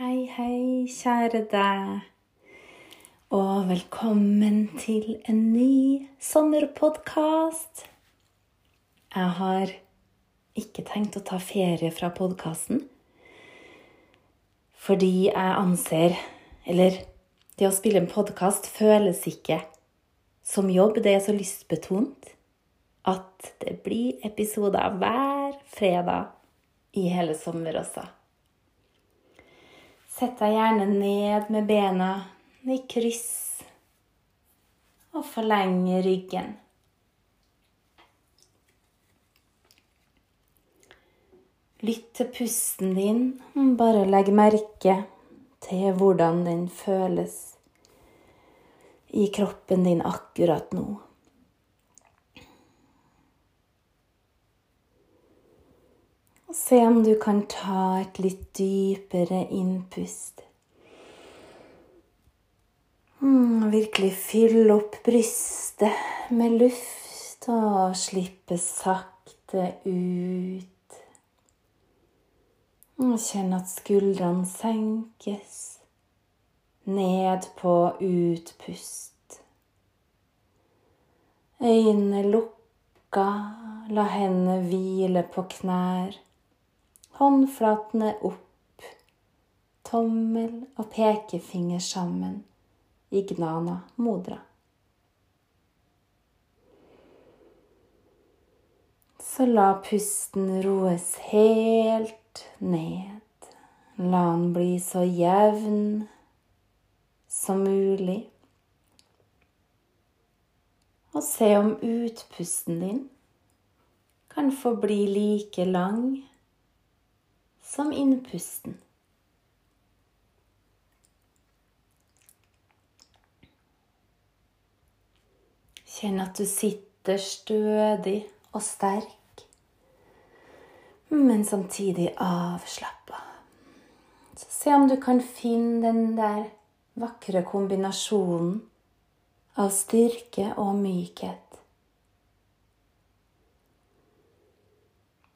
Hei, hei, kjære deg. Og velkommen til en ny sommerpodkast. Jeg har ikke tenkt å ta ferie fra podkasten. Fordi jeg anser Eller det å spille en podkast føles ikke som jobb. Det er så lystbetont at det blir episoder hver fredag i hele sommer også. Sett deg gjerne ned med bena i kryss og forlenge ryggen. Lytt til pusten din. Bare legg merke til hvordan den føles i kroppen din akkurat nå. Se om du kan ta et litt dypere innpust. Mm, virkelig fyll opp brystet med luft og slippe sakte ut. Og kjenn at skuldrene senkes ned på utpust. Øynene lukka, la hendene hvile på knær. Håndflatene opp, tommel og pekefinger sammen i gnana modra. Så la pusten roes helt ned. La den bli så jevn som mulig. Og se om utpusten din kan få bli like lang som innpusten. Kjenn at du sitter stødig og sterk, men samtidig avslappa. Se om du kan finne den der vakre kombinasjonen av styrke og mykhet.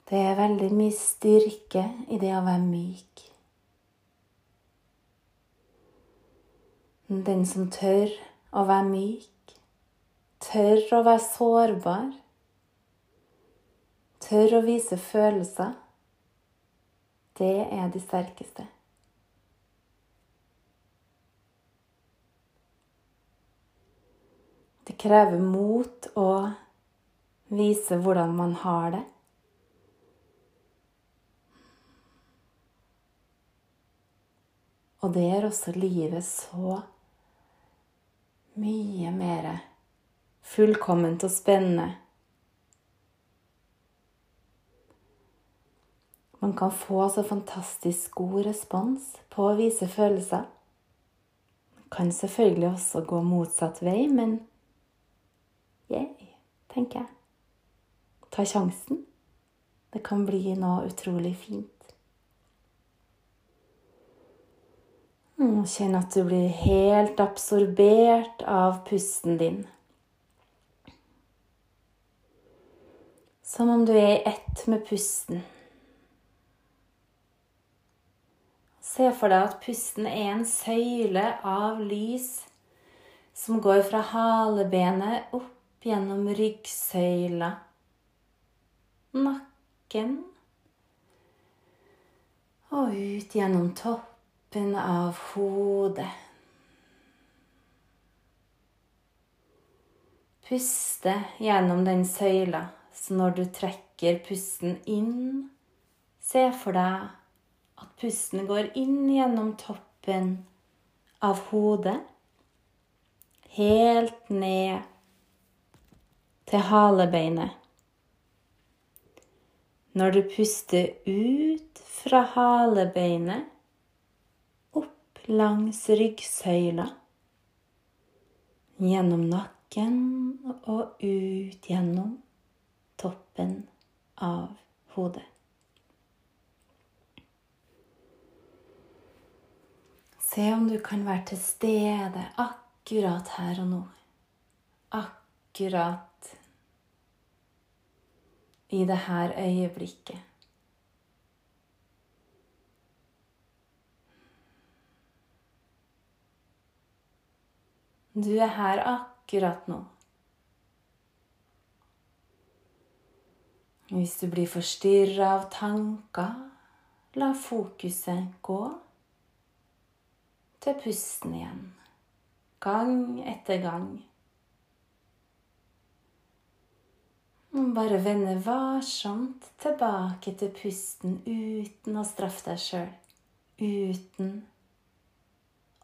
Det er veldig mye styrke i det å være myk. Den som tør å være myk, tør å være sårbar, tør å vise følelser, det er de sterkeste. Det krever mot å vise hvordan man har det. Og det er også livet så mye mer fullkomment og spennende. Man kan få så fantastisk god respons på å vise følelser. Man kan selvfølgelig også gå motsatt vei, men yeah, tenker jeg. Ta sjansen. Det kan bli noe utrolig fint. Kjenn at du blir helt absorbert av pusten din. Som om du er i ett med pusten. Se for deg at pusten er en søyle av lys som går fra halebenet opp gjennom ryggsøyla, nakken og ut gjennom topp toppen av hodet. Puste gjennom den søyla, så når du trekker pusten inn, se for deg at pusten går inn gjennom toppen av hodet, helt ned til halebeinet. Når du puster ut fra halebeinet, langs ryggsøyla, gjennom nakken og ut gjennom toppen av hodet. Se om du kan være til stede akkurat her og nå. Akkurat i det her øyeblikket. Du er her akkurat nå. Hvis du blir forstyrra av tanker, la fokuset gå til pusten igjen, gang etter gang. Bare vende varsomt tilbake til pusten uten å straffe deg sjøl. Uten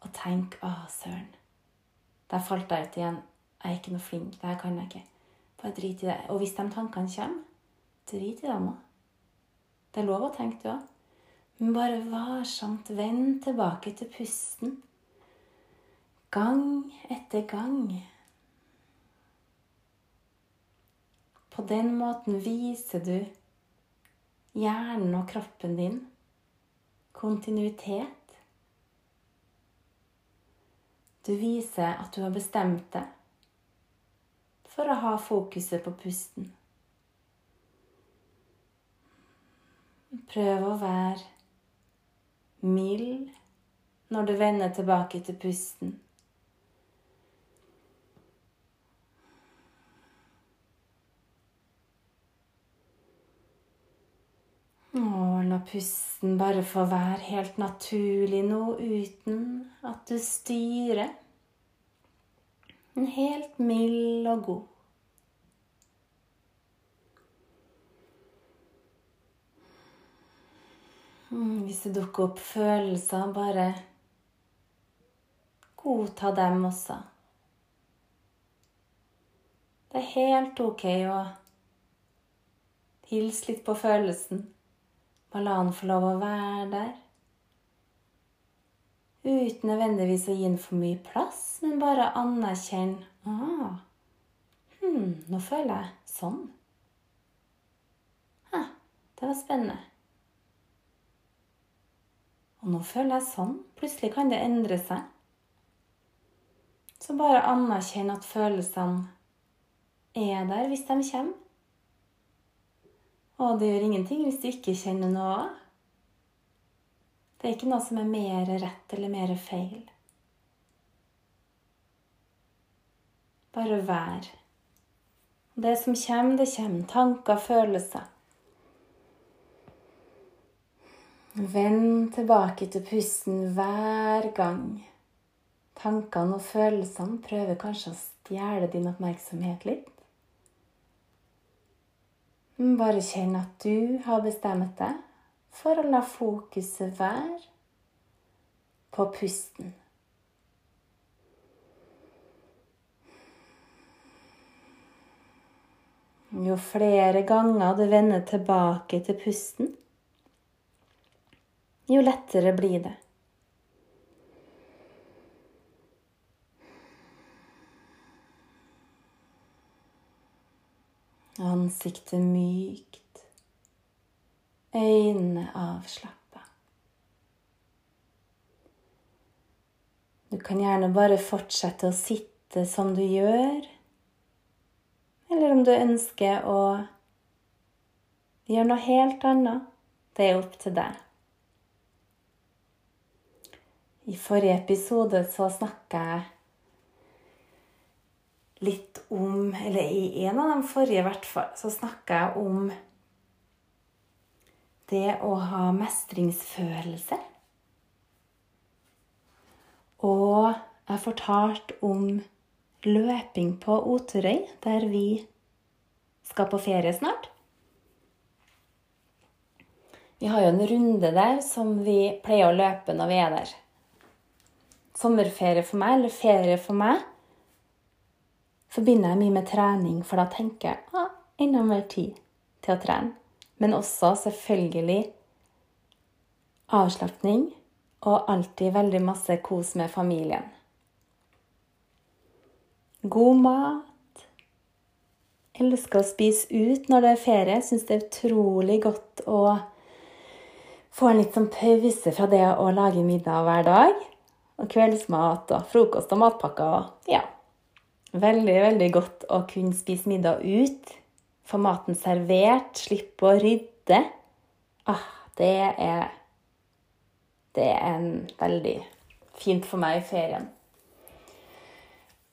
å tenke 'Å, søren, der falt jeg ut igjen. Jeg er ikke noe flink. Det her kan jeg ikke.' Bare drit i det. Og hvis de tankene kommer, drit i dem òg. Det er lov å tenke, du òg. Men bare varsomt vend tilbake til pusten. Gang etter gang. På den måten viser du hjernen og kroppen din kontinuitet. Du viser at du har bestemt deg for å ha fokuset på pusten. Prøv å være mild når du vender tilbake til pusten. Og pusten bare få være helt naturlig nå, uten at du styrer. En helt mild og god. Mm, hvis det dukker opp følelser, bare godta dem også. Det er helt ok å hilse litt på følelsen. Bare la han få lov å være der. Uten nødvendigvis å gi den for mye plass, men bare anerkjenne ah, hm, Nå føler jeg sånn. Hæ, det var spennende. Og nå føler jeg sånn. Plutselig kan det endre seg. Så bare anerkjenn at følelsene er der hvis de kommer. Og det gjør ingenting hvis du ikke kjenner noe. Det er ikke noe som er mer rett eller mer feil. Bare vær. Det som kommer, det kommer. Tanker, følelser. Vend tilbake til pusten hver gang. Tankene og følelsene prøver kanskje å stjele din oppmerksomhet litt. Bare kjenn at du har bestemt deg for å la fokuset være på pusten. Jo flere ganger du vender tilbake til pusten, jo lettere blir det. Ansiktet mykt. Øynene avslappa. Du kan gjerne bare fortsette å sitte som du gjør. Eller om du ønsker å gjøre noe helt annet. Det er opp til deg. I forrige episode så snakka jeg litt om Eller i en av de forrige, i hvert fall, så snakka jeg om det å ha mestringsfølelse. Og jeg fortalte om løping på Oterøy, der vi skal på ferie snart. Vi har jo en runde der som vi pleier å løpe når vi er der. Sommerferie for meg, eller ferie for meg, forbinder jeg mye med trening, for da tenker jeg ah, enda mer tid til å trene. Men også selvfølgelig avslapning og alltid veldig masse kos med familien. God mat. Elsker å spise ut når det er ferie. Syns det er utrolig godt å få en litt sånn pause fra det å lage middag hver dag. Og kveldsmat og frokost og matpakker. og Ja, Veldig, veldig godt å kunne spise middag ut. Få maten servert, slippe å rydde. Ah, det er Det er en veldig fint for meg i ferien.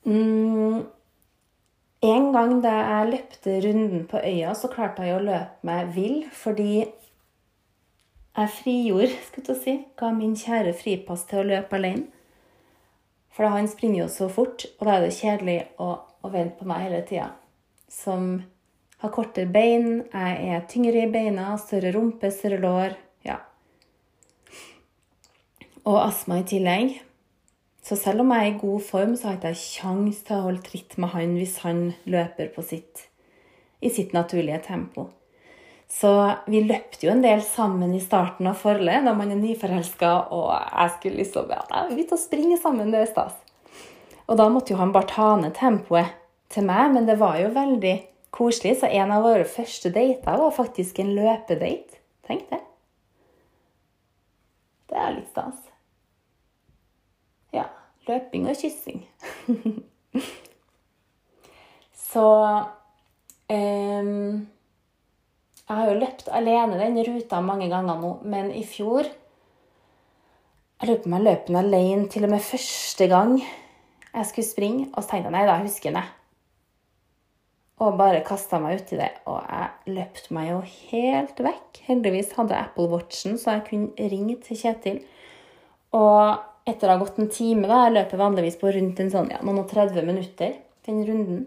mm, En gang da jeg løpte runden på øya, så klarte jeg å løpe meg vill fordi jeg frigjorde, skal jeg si, ga min kjære fripass til å løpe alene. For han springer jo så fort, og da er det kjedelig å, å vente på meg hele tida. Som har kortere bein, jeg er tyngre i beina, større rumpe, større lår. Ja. Og astma i tillegg. Så selv om jeg er i god form, så har jeg ikke kjangs til å holde tritt med han hvis han løper sitt, i sitt naturlige tempo. Så vi løpte jo en del sammen i starten av forholdet, da man er nyforelska, og jeg skulle liksom ja, begynte å springe sammen, det er stas. Og da måtte jo han bare ta ned tempoet til meg, men det var jo veldig koselig. Så en av våre første dater var faktisk en løpedate. Tenk det. Det er litt stas Ja. løping og kyssing. Så um, Jeg har jo løpt alene den ruta mange ganger nå, men i fjor Jeg lurer på om jeg løp den alene til og med første gang jeg skulle springe. Og så tenkte jeg nei, da husker jeg det. Og bare kasta meg uti det. Og jeg løpte meg jo helt vekk. Heldigvis hadde jeg Apple Watchen, så jeg kunne ringe til Kjetil. Og etter å ha gått en time, da, jeg løper vanligvis på rundt en sånn, ja, noen og 30 minutter, den runden,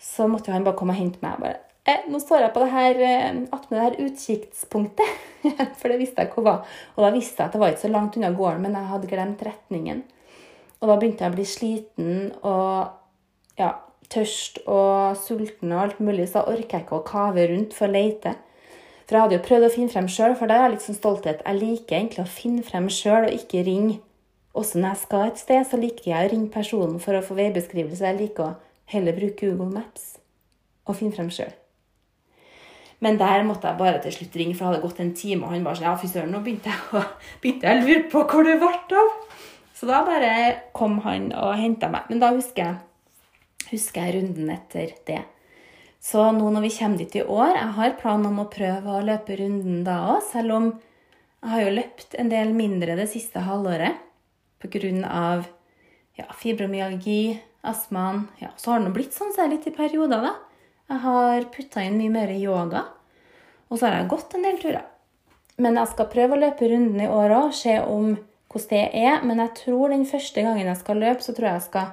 så måtte han bare komme og hente meg. bare, eh, 'Nå står jeg på det her, eh, attmed det her utkiktspunktet.' For det visste jeg hvor var. Og da visste jeg at det var ikke så langt unna gården, men jeg hadde glemt retningen. Og da begynte jeg å bli sliten og ja, tørst og sulten og alt mulig, så da orker jeg ikke å kave rundt for å lete. For jeg hadde jo prøvd å finne frem sjøl, for der er jeg litt sånn stolthet. Jeg liker egentlig å finne frem sjøl og ikke ringe. Også når jeg skal et sted, så liker jeg å ringe personen for å få veibeskrivelse. Jeg liker å heller bruke Google Maps og finne frem sjøl. Men der måtte jeg bare til slutt ringe, for det hadde gått en time, og han bare sånn Ja, fy søren, nå begynte jeg, å, begynte jeg å lure på hvor det ble av. Så da bare kom han og henta meg. Men da husker jeg, husker jeg runden etter det. Så nå når vi kommer dit i år Jeg har planen om å prøve å løpe runden da òg, selv om jeg har jo løpt en del mindre det siste halvåret pga. Ja, fibromyalgi, astmaen ja, Så har det nå blitt sånn så litt i perioder, da. Jeg har putta inn mye mer yoga. Og så har jeg gått en del turer. Men jeg skal prøve å løpe runden i år òg, se om hvordan det er. Men jeg tror den første gangen jeg skal løpe, så tror jeg jeg skal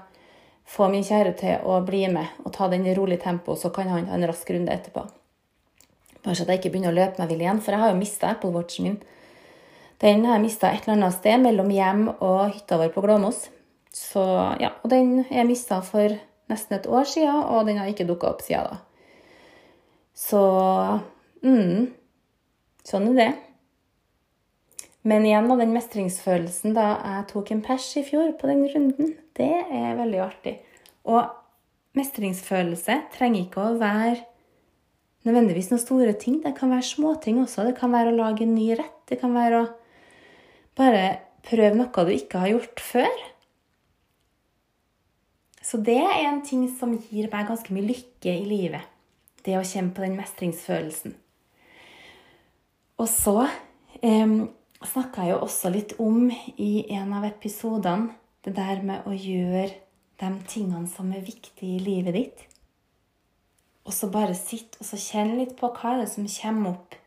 få min kjære til å bli med og ta den i rolig tempo, så kan han ha en rask runde etterpå. Bare så at jeg ikke begynner å løpe meg vill igjen, for jeg har jo mista Apple Watchen min. Den har jeg mista et eller annet sted mellom hjem og hytta vår på Glåmos. Så, ja, og den er mista for nesten et år siden, og den har ikke dukka opp siden da. Så mm, sånn er det. Men igjen da, den mestringsfølelsen da jeg tok en pers i fjor på den runden. Det er veldig artig. Og mestringsfølelse trenger ikke å være nødvendigvis noen store ting. Det kan være småting også. Det kan være å lage en ny rett. Det kan være å bare prøve noe du ikke har gjort før. Så det er en ting som gir meg ganske mye lykke i livet. Det å kjenne på den mestringsfølelsen. Og så eh, snakka jeg jo også litt om i en av episodene det der med å gjøre de tingene som er viktige i livet ditt. Og så bare sitt og så kjenn litt på hva er det som kommer opp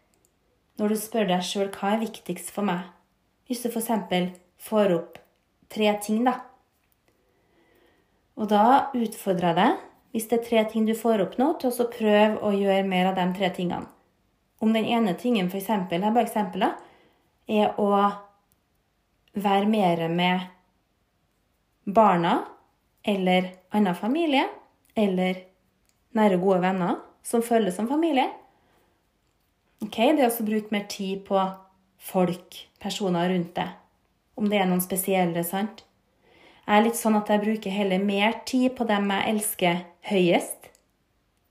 når du spør deg sjøl hva er viktigst for meg. Hvis du f.eks. får opp tre ting, da. Og da utfordrer jeg deg, hvis det er tre ting du får opp nå, til å prøve å gjøre mer av de tre tingene. Om den ene tingen f.eks. er bare eksempel, er å være mer med barna eller annen familie eller nære, gode venner som føles som familie. Ok, Det å bruke mer tid på folk, personer rundt deg. Om det er noen spesielle, sant? Jeg er litt sånn at jeg bruker heller mer tid på dem jeg elsker høyest,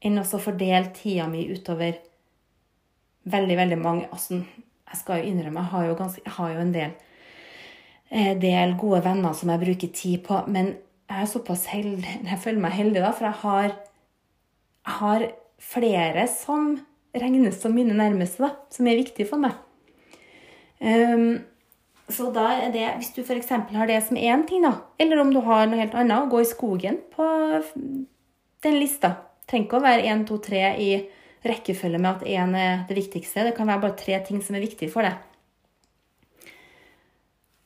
enn å fordele tida mi utover veldig, veldig mange altså, jeg skal jo innrømme, jeg har jo, ganske, jeg har jo en del, eh, del, gode venner som jeg bruker tid på. Men jeg er såpass heldig, jeg føler meg heldig, da, for jeg har, jeg har flere som regnes som mine nærmeste, da, som er viktige for meg. Um, så da er det, hvis du f.eks. har det som én ting, da, eller om du har noe helt annet, gå i skogen på den lista. Trenger ikke å være én, to, tre i rekkefølge med at én er det viktigste. Det kan være bare tre ting som er viktige for deg.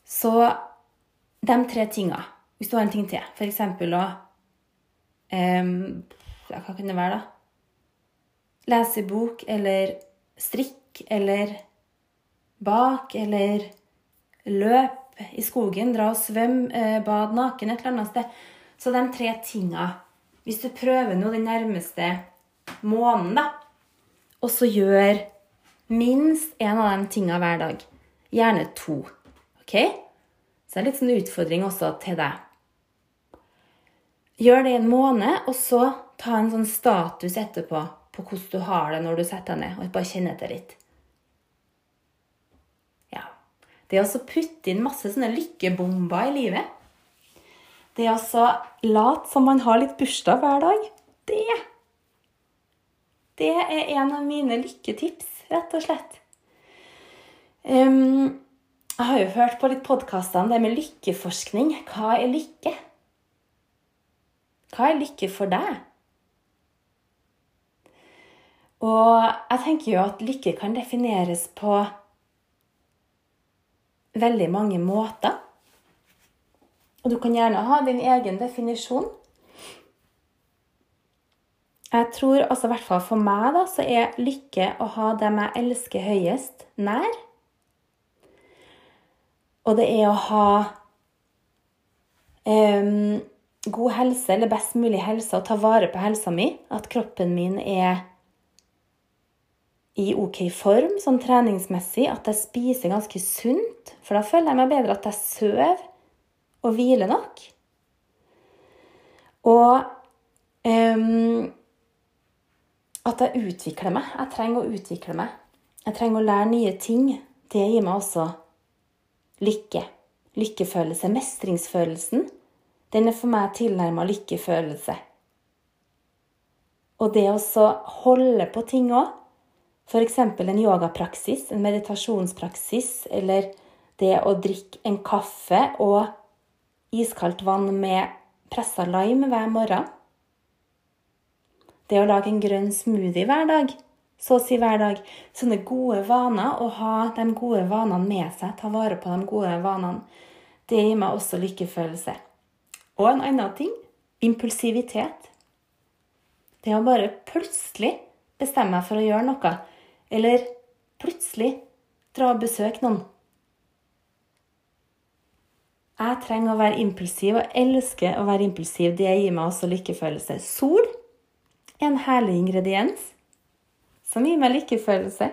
Så de tre tinga, hvis du har en ting til, f.eks. å um, Hva kan det være, da? Lese bok eller strikk eller bak eller løp i skogen, dra og svømme, eh, bad naken et eller annet sted. Så de tre tinga Hvis du prøver nå den nærmeste måneden, da, og så gjør minst én av de tinga hver dag, gjerne to, OK? Så det er litt sånn utfordring også til deg. Gjør det i en måned, og så ta en sånn status etterpå på hvordan du har det når du setter deg ned, og bare kjenner etter litt. Det å putte inn masse sånne lykkebomber i livet Det å late som man har litt bursdag hver dag, det Det er en av mine lykketips, rett og slett. Um, jeg har jo hørt på litt podkaster om det med lykkeforskning. Hva er lykke? Hva er lykke for deg? Og jeg tenker jo at lykke kan defineres på veldig mange måter. Og du kan gjerne ha din egen definisjon. Jeg tror, altså i hvert fall for meg, da, så er lykke å ha dem jeg elsker høyest, nær. Og det er å ha um, god helse, eller best mulig helse, og ta vare på helsa mi. At kroppen min er i ok form sånn treningsmessig, at jeg spiser ganske sunt. For da føler jeg meg bedre at jeg sover og hviler nok. Og um, at jeg utvikler meg. Jeg trenger å utvikle meg. Jeg trenger å lære nye ting. Det gir meg også lykke. Lykkefølelse. Mestringsfølelsen. Den er for meg tilnærma lykkefølelse. Og det å holde på ting òg F.eks. en yogapraksis, en meditasjonspraksis, eller det å drikke en kaffe og iskaldt vann med pressa lime hver morgen. Det å lage en grønn smoothie hver dag, så å si hver dag. Sånne gode vaner, å ha de gode vanene med seg, ta vare på de gode vanene, det gir meg også lykkefølelse. Og en annen ting impulsivitet. Det å bare plutselig bestemme meg for å gjøre noe eller plutselig dra og besøke noen. Jeg trenger å være impulsiv og elsker å være impulsiv. Det gir meg også lykkefølelse. Sol er en herlig ingrediens som gir meg lykkefølelse.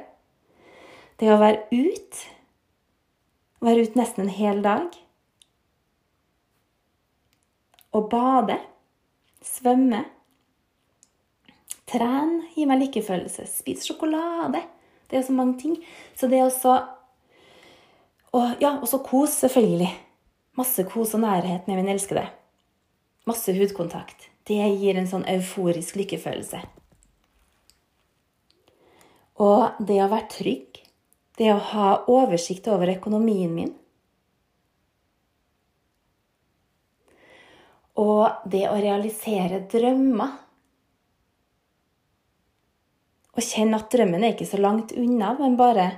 Det å være ute, være ute nesten en hel dag. Å bade, svømme, Tren gir meg lykkefølelse. Spis sjokolade. Det er så mange ting. Så det også Og ja, også kos, selvfølgelig. Masse kos og nærhet med min elskede. Masse hudkontakt. Det gir en sånn euforisk lykkefølelse. Og det å være trygg, det å ha oversikt over økonomien min Og det å realisere drømmer og kjenne at drømmen er ikke så langt unna, men bare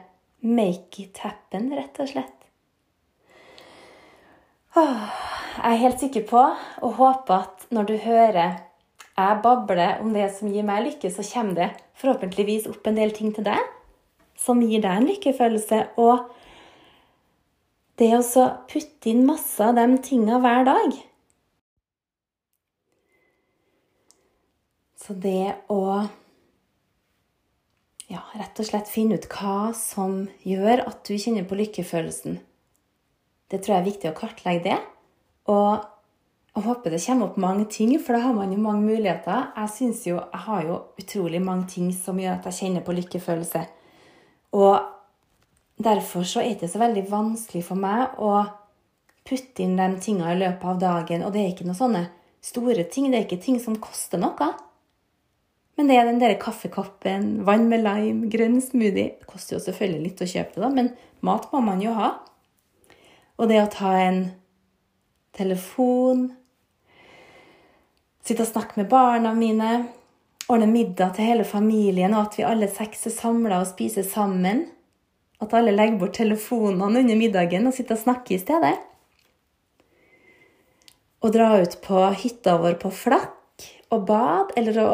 make it happen, rett og slett. Jeg er helt sikker på og håper at når du hører jeg babler om det som gir meg lykke, så kommer det forhåpentligvis opp en del ting til deg som gir deg en lykkefølelse. Og det å putte inn masse av de tinga hver dag Så det å ja, rett og slett finne ut hva som gjør at du kjenner på lykkefølelsen. Det tror jeg er viktig å kartlegge det. Og jeg håper det kommer opp mange ting, for da har man jo mange muligheter. Jeg synes jo, jeg har jo utrolig mange ting som gjør at jeg kjenner på lykkefølelse. Og derfor så er det så veldig vanskelig for meg å putte inn de tingene i løpet av dagen. Og det er ikke noen sånne store ting. Det er ikke ting som koster noe. Men det er den der kaffekoppen, vann med lime, grønn smoothie Det koster jo selvfølgelig litt å kjøpe det, da, men mat må man jo ha. Og det å ta en telefon, sitte og snakke med barna mine, ordne middag til hele familien, og at vi alle seks er samla og spiser sammen. At alle legger bort telefonene under middagen og sitter og snakker i stedet. Å dra ut på hytta vår på Flakk og bad, eller å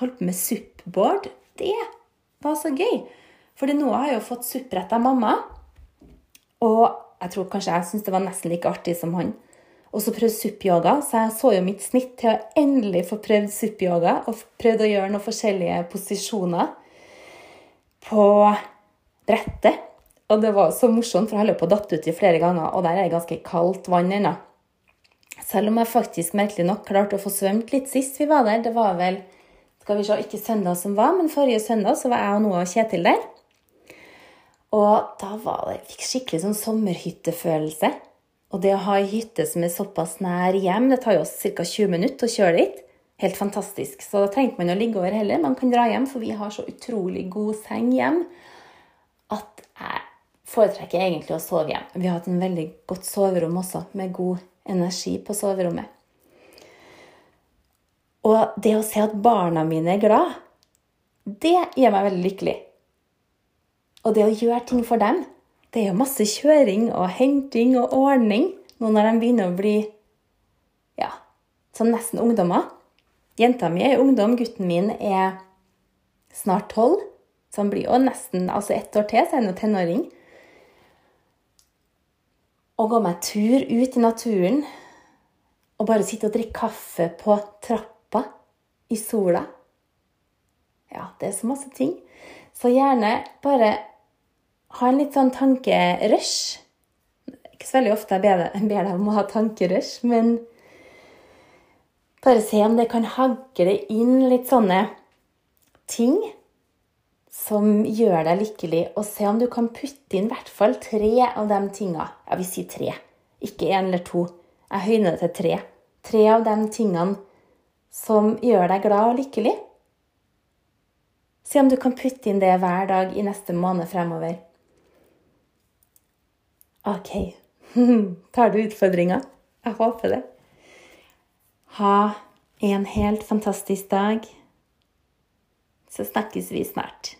holde på med suppboard, det var så gøy. For nå har jeg jo fått supprett av mamma. Og jeg tror kanskje jeg syntes det var nesten like artig som han. Og så prøvde suppyoga, så jeg så jo mitt snitt til å endelig få prøvd suppyoga. Og prøvd å gjøre noen forskjellige posisjoner på brettet. Og det var så morsomt, for jeg holdt på å datt uti flere ganger, og der er det ganske kaldt vann ennå. Selv om jeg faktisk merkelig nok klarte å få svømt litt sist vi var der. Det var vel skal vi se, ikke søndag som var, men forrige søndag så var jeg og Noah og Kjetil der. Og da var det, jeg skikkelig sånn sommerhyttefølelse. Og det å ha ei hytte som er såpass nær hjem, det tar jo oss ca. 20 minutter å kjøre dit. Helt fantastisk. Så da trengte man å ligge over heller. Man kan dra hjem, for vi har så utrolig god seng hjem at jeg foretrekker egentlig å sove hjem. Vi har hatt en veldig godt soverom også, med god energi på soverommet. Og det å se at barna mine er glad, det gjør meg veldig lykkelig. Og det å gjøre ting for dem, det er jo masse kjøring og henting og ordning nå når de begynner å bli ja, sånn nesten ungdommer. Jenta mi er ungdom, gutten min er snart tolv. Så han blir jo nesten altså ett år til, så er han jo tenåring. Å gå meg tur ut i naturen og bare sitte og drikke kaffe på trappa i sola Ja, det er så masse ting. Så gjerne bare ha en litt sånn tankerush. Ikke så veldig ofte jeg ber deg om å ha tankerush, men bare se om det kan hagle inn litt sånne ting som gjør deg lykkelig, og se om du kan putte inn i hvert fall tre av de tinga. Ja, vi sier tre, ikke én eller to. Jeg høyner det til tre. Tre av de tingene som gjør deg glad og lykkelig. Se om du kan putte inn det hver dag i neste måned fremover. OK. Tar du utfordringa? Jeg håper det. Ha en helt fantastisk dag. Så snakkes vi snart.